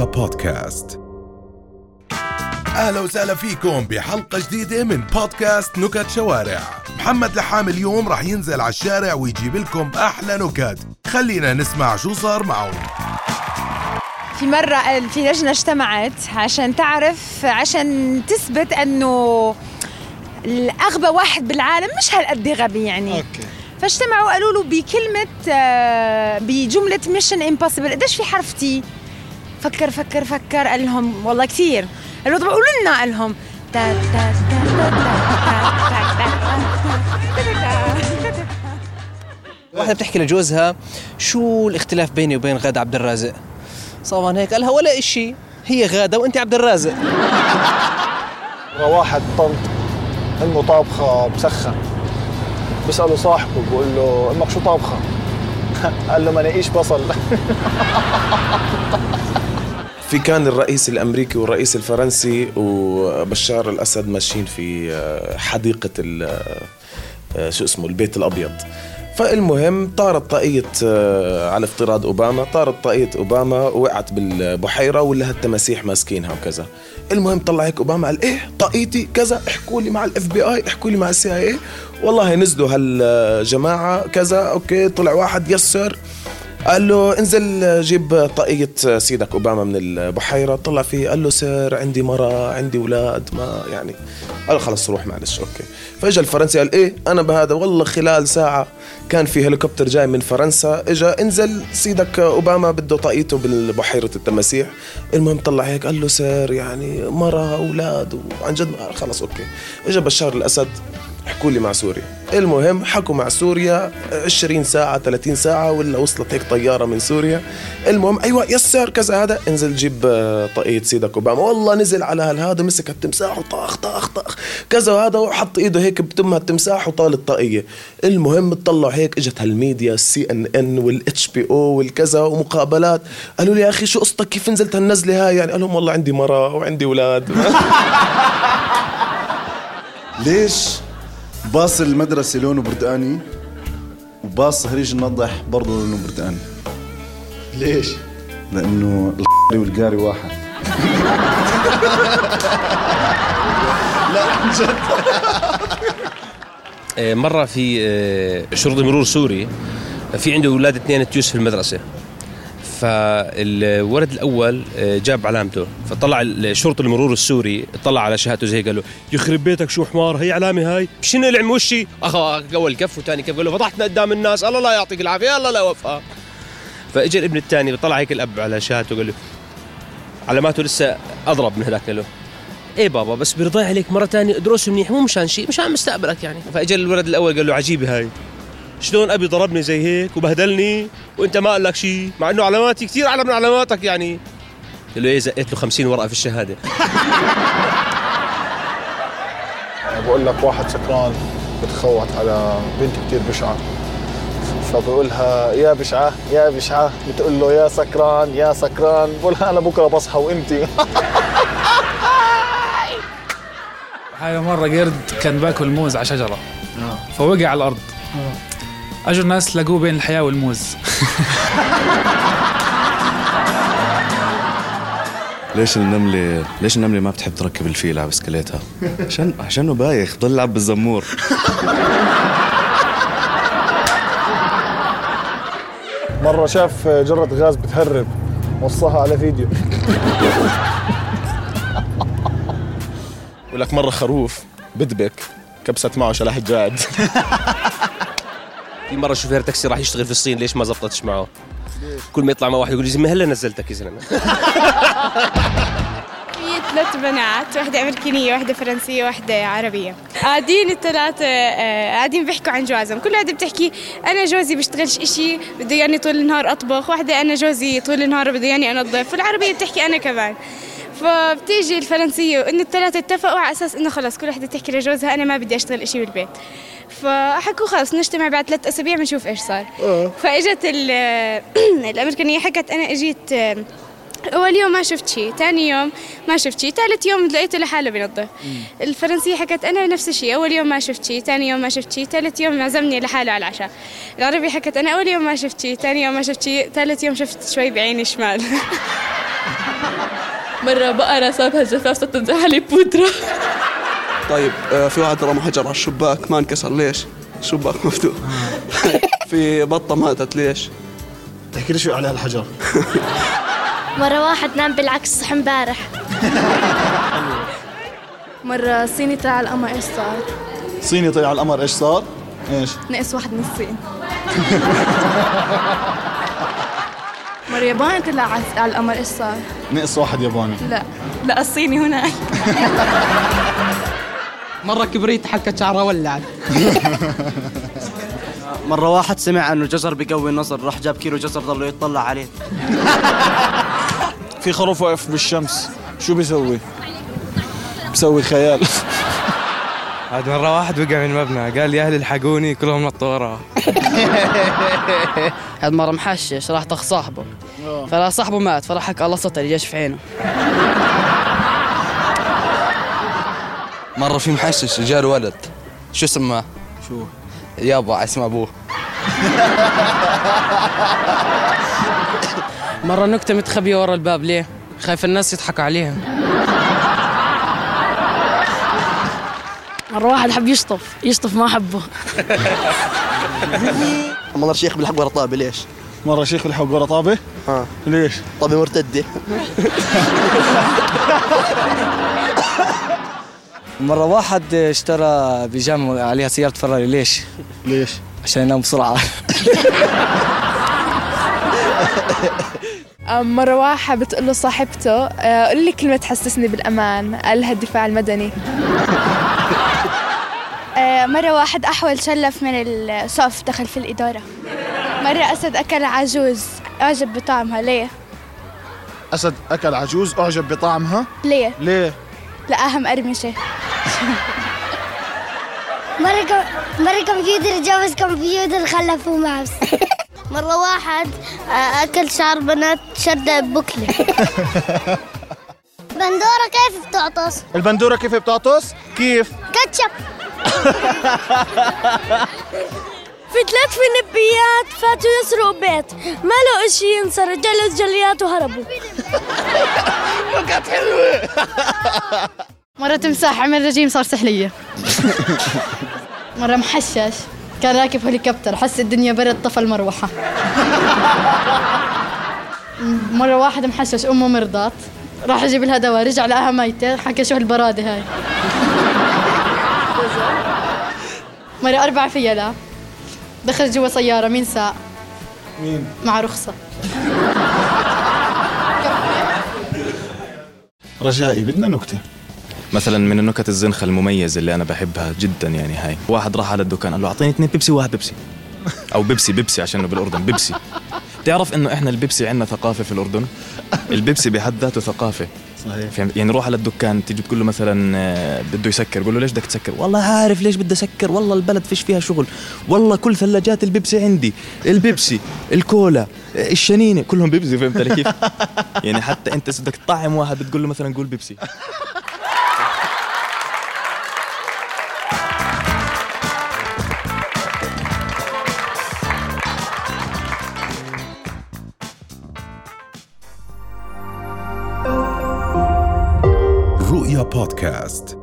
رؤيا بودكاست. أهلا وسهلا فيكم بحلقة جديدة من بودكاست نكت شوارع. محمد لحام اليوم راح ينزل على الشارع ويجيب لكم أحلى نكت. خلينا نسمع شو صار معه في مرة في لجنة اجتمعت عشان تعرف عشان تثبت أنه الأغبى واحد بالعالم مش هالقد غبي يعني. أوكي. فاجتمعوا قالوا له بكلمة آه، بجملة Mission Impossible قديش في حرف T فكر فكر فكر قال لهم والله كثير. قالوا طب قولوا لنا قال لهم واحدة بتحكي لجوزها شو الاختلاف بيني وبين غادة عبد الرازق؟ صابان هيك قالها ولا إشي. هي غادة وأنت عبد الرازق. واحد طنط أمه طابخة مسخن بسأله صاحبه بقول له أمك شو طابخة؟ قال له مناقيش بصل. في كان الرئيس الأمريكي والرئيس الفرنسي وبشار الأسد ماشيين في آه، حديقة ال- آه، شو اسمه البيت الأبيض. فالمهم طارت طاقية آه، على افتراض أوباما طارت طاقية أوباما وقعت بالبحيرة ولا التماسيح ماسكينها وكذا. المهم طلع هيك أوباما قال إيه طاقيتي كذا احكوا لي مع ال FBI احكوا لي مع ال CI والله نزلوا هالجماعة كذا أوكي طلع واحد yes sir. قال له انزل جيب طاقية سيدك أوباما من البحيرة طلع فيه قال له sir عندي مرة عندي أولاد ما يعني قال له خلص روح معلش أوكي. فإجا الفرنسي قال إيه أنا بهذا والله خلال ساعة كان في هليكوبتر جاي من فرنسا إجا انزل سيدك أوباما بده طاقيته بالبحيرة التماسيح. المهم طلع هيك قال له sir يعني مرة أولاد وعن جد خلص أوكي. إجا بشار الأسد حكوا لي مع سوريا. المهم حكوا مع سوريا 20 ساعة 30 ساعة ولا وصلت هيك طيارة من سوريا. المهم أيوة yes sir كذا هذا انزل جيب آه، طاقية سيدك أوباما. والله نزل على هالهذا مسك التمساح وطاخ طاخ طاخ. كذا وهذا وحط إيده هيك بتمها التمساح وطال الطاقية. المهم طلعوا هيك إجت هالميديا ال CNN وال HBO والكذا ومقابلات. قالوا لي يا أخي شو قصتك؟ كيف نزلت هالنزلة هاي؟ يعني قال لهم والله عندي مرة وعندي أولاد. ليش؟ باص المدرسة لونه برتقاني وباص هريج النضح برضه لونه برتقاني. ليش؟ لأنه القاري والقاري واحد. آه، مرة في آه، شرطي مرور سوري في عنده أولاد اثنين تيوس في المدرسة. فالولد الأول آه، جاب علامته فطلع الشرطي المرور السوري طلع على شهادته زي قال له يخرب بيتك شو حمار هي علامة هاي؟ شنو العم وشي أخا أول كف وثاني كف قال له فضحتنا قدام الناس الله لا يعطيك العافية الله لا يوفقها فاجى الابن الثاني طلع هيك الأب على شهادته قال له علاماته لسه أضرب من هذاك. له إيه بابا بس برضي عليك مرة تانية ادرس منيح مو مشان شيء مشان مستقبلك يعني. فاجى الولد الأول قال له عجيبة هاي. شلون أبي ضربني زي هيك وبهدلني وأنت ما قال لك شيء مع إنه علاماتي كثير أعلى من علاماتك يعني. قال له إيه زقيت له 50 ورقة في الشهادة. بقول لك واحد سكران بتخوت على بنت كتير بشعة. فبقولها يا بشعة يا بشعة. بتقول له يا سكران يا سكران. بقولها أنا بكرة بصحى وأنتي. هاي مرة قرد كان باكل موز على شجرة. فوقع على الأرض. أجوا الناس لقوه بين الحياة والموز. ليش النملة ليش النملة ما بتحب تركب الفيل على بسكليتها؟ عشان عشانه بايخ ضل يلعب بالزمور. مرة شاف جرة غاز بتهرب وصاها على فيديو. بقول لك مرة خروف بدبك كبست معه شلح جاد في مرة شوفير تاكسي راح يشتغل في الصين ليش ما زبطتش معه؟ كل ما يطلع مع واحد يقول لي زلمه هلا نزلتك يا زلمة. في ثلاث بنات واحدة أمريكانية واحدة فرنسية واحدة عربية. قاعدين الثلاثة آه، قاعدين بيحكوا عن جوازهم. كل واحدة بتحكي أنا جوزي بيشتغلش إشي بده يعني طول النهار أطبخ واحدة أنا جوزي طول النهار بده يعني أنظف والعربية بتحكي أنا كمان. فبتيجي الفرنسية وإنه الثلاثة اتفقوا على أساس إنه خلص كل واحدة تحكي لجوزها أنا ما بدي أشتغل إشي بالبيت. فحكوا خلص نجتمع بعد ثلاث أسابيع بنشوف إيش صار. فإجت ال- الأمريكانية حكت أنا إجيت آه، أول يوم ما شفت شيء ثاني يوم ما شفت شيء ثالث يوم لقيته لحاله بينظف الفرنسية حكت أنا نفس الشيء أول يوم ما شفت شيء ثاني يوم ما شفت شيء ثالث يوم عزمني لحاله على العشاء. العربي حكت أنا أول يوم ما شفت شيء ثاني يوم ما شفت شيء ثالث يوم شفت شوي بعيني الشمال مرة بقرة سابها الجفاف صرت تنزح عليه بودرة. طيب آه، في واحد رمى حجر على الشباك ما انكسر ليش؟ الشباك مفتوح في بطة ماتت ليش؟ تحكي لي شو على الحجر مرة واحد نام بالعكس صح امبارح مرة صيني طلع على القمر إيش صار؟ صيني طلع على القمر إيش صار؟ إيش؟ نقص واحد من الصين مرة ياباني طلع على- على القمر إيش صار؟ نقص واحد ياباني لا لا الصيني هناك مرة كبريت حكت شعره ولعت مرة واحد سمع إنه جزر بيقوي النظر راح جاب كيلو جزر ضل يطلع عليه. في خروف واقف بالشمس شو بيسوي؟ بيسوي خيال. عاد مرة واحد وقع من مبنى قال يا أهل الحقوني كلهم نطوا وراه. هاد مرة محشش راح طخ صاحبه. فلا صاحبه مات فراح حكى الله ستر جاش في عينه. مرة في محشش جاء ولد شو سماه؟ شو؟ يابا اسم أبوه مرة نكتة متخبية ورا الباب ليه؟ خايف الناس يضحكوا عليها مرة واحد حب يشطف يشطف ما حبه مرة شيخ بالحق ورا طابة ليش؟ مرة شيخ بالحق ورا طابة؟ آه ليش؟ طابة مرتدة مرة واحد اشترى بيجامة عليها سيارة فراري ليش؟ ليش؟ عشان ينام بسرعة مرة واحد بتقول له صاحبته آه، قل لي كلمة تحسسني بالأمان قالها الدفاع المدني آه، مرة واحد أحول شلف من الصف دخل في الإدارة مرة أسد أكل عجوز أعجب بطعمها ليه؟ أسد أكل عجوز أعجب بطعمها ليه؟ ليه؟ لقاها مقرمشة مرة كم... مرة كمبيوتر جوز كمبيوتر خلفوه ماوس مرة واحد آه، أكل شعر بنات شد بكلة بندورة كيف بتعطس؟ البندورة كيف بتعطس؟ كيف؟ كاتشب في ثلاث فنبيات فاتوا يسرقوا بيت ما لقوا إشي ينسى رجعوا الجليات وهربوا كانت حلوة مرة تمساح عمل رجيم صار سحلية. مرة محشش. كان راكب هليكوبتر حس الدنيا برد طفى المروحة. مرة واحد محشش أمه مرضات راح يجيب لها دواء رجع لقاها ميتة حكى شو هالبرادة هاي. مرة أربعة فيها لا دخل جوا سيارة مين ساق؟ مين؟ مع رخصة. رجائي بدنا نكتة. مثلا من النكت الزنخة المميزة اللي أنا بحبها جدا يعني هاي. واحد راح على الدكان قال له أعطيني اثنين بيبسي وواحد بيبسي. أو بيبسي بيبسي عشانه بالأردن بيبسي. بتعرف إنه إحنا البيبسي عندنا ثقافة في الأردن؟ البيبسي بحد ذاته ثقافة. صحيح. فهمت؟ يعني روح على الدكان تيجي تقول له مثلا آه، بده يسكر. قول له ليش بدك تسكر؟ والله عارف ليش بدي أسكر. والله البلد فيش فيها شغل. والله كل ثلاجات البيبسي عندي. البيبسي الكولا آه، الشنينة كلهم بيبسي. فهمت كيف؟ يعني حتى أنت بدك تطعم واحد بتقول له مثلا قول بيبسي. رؤيا بودكاست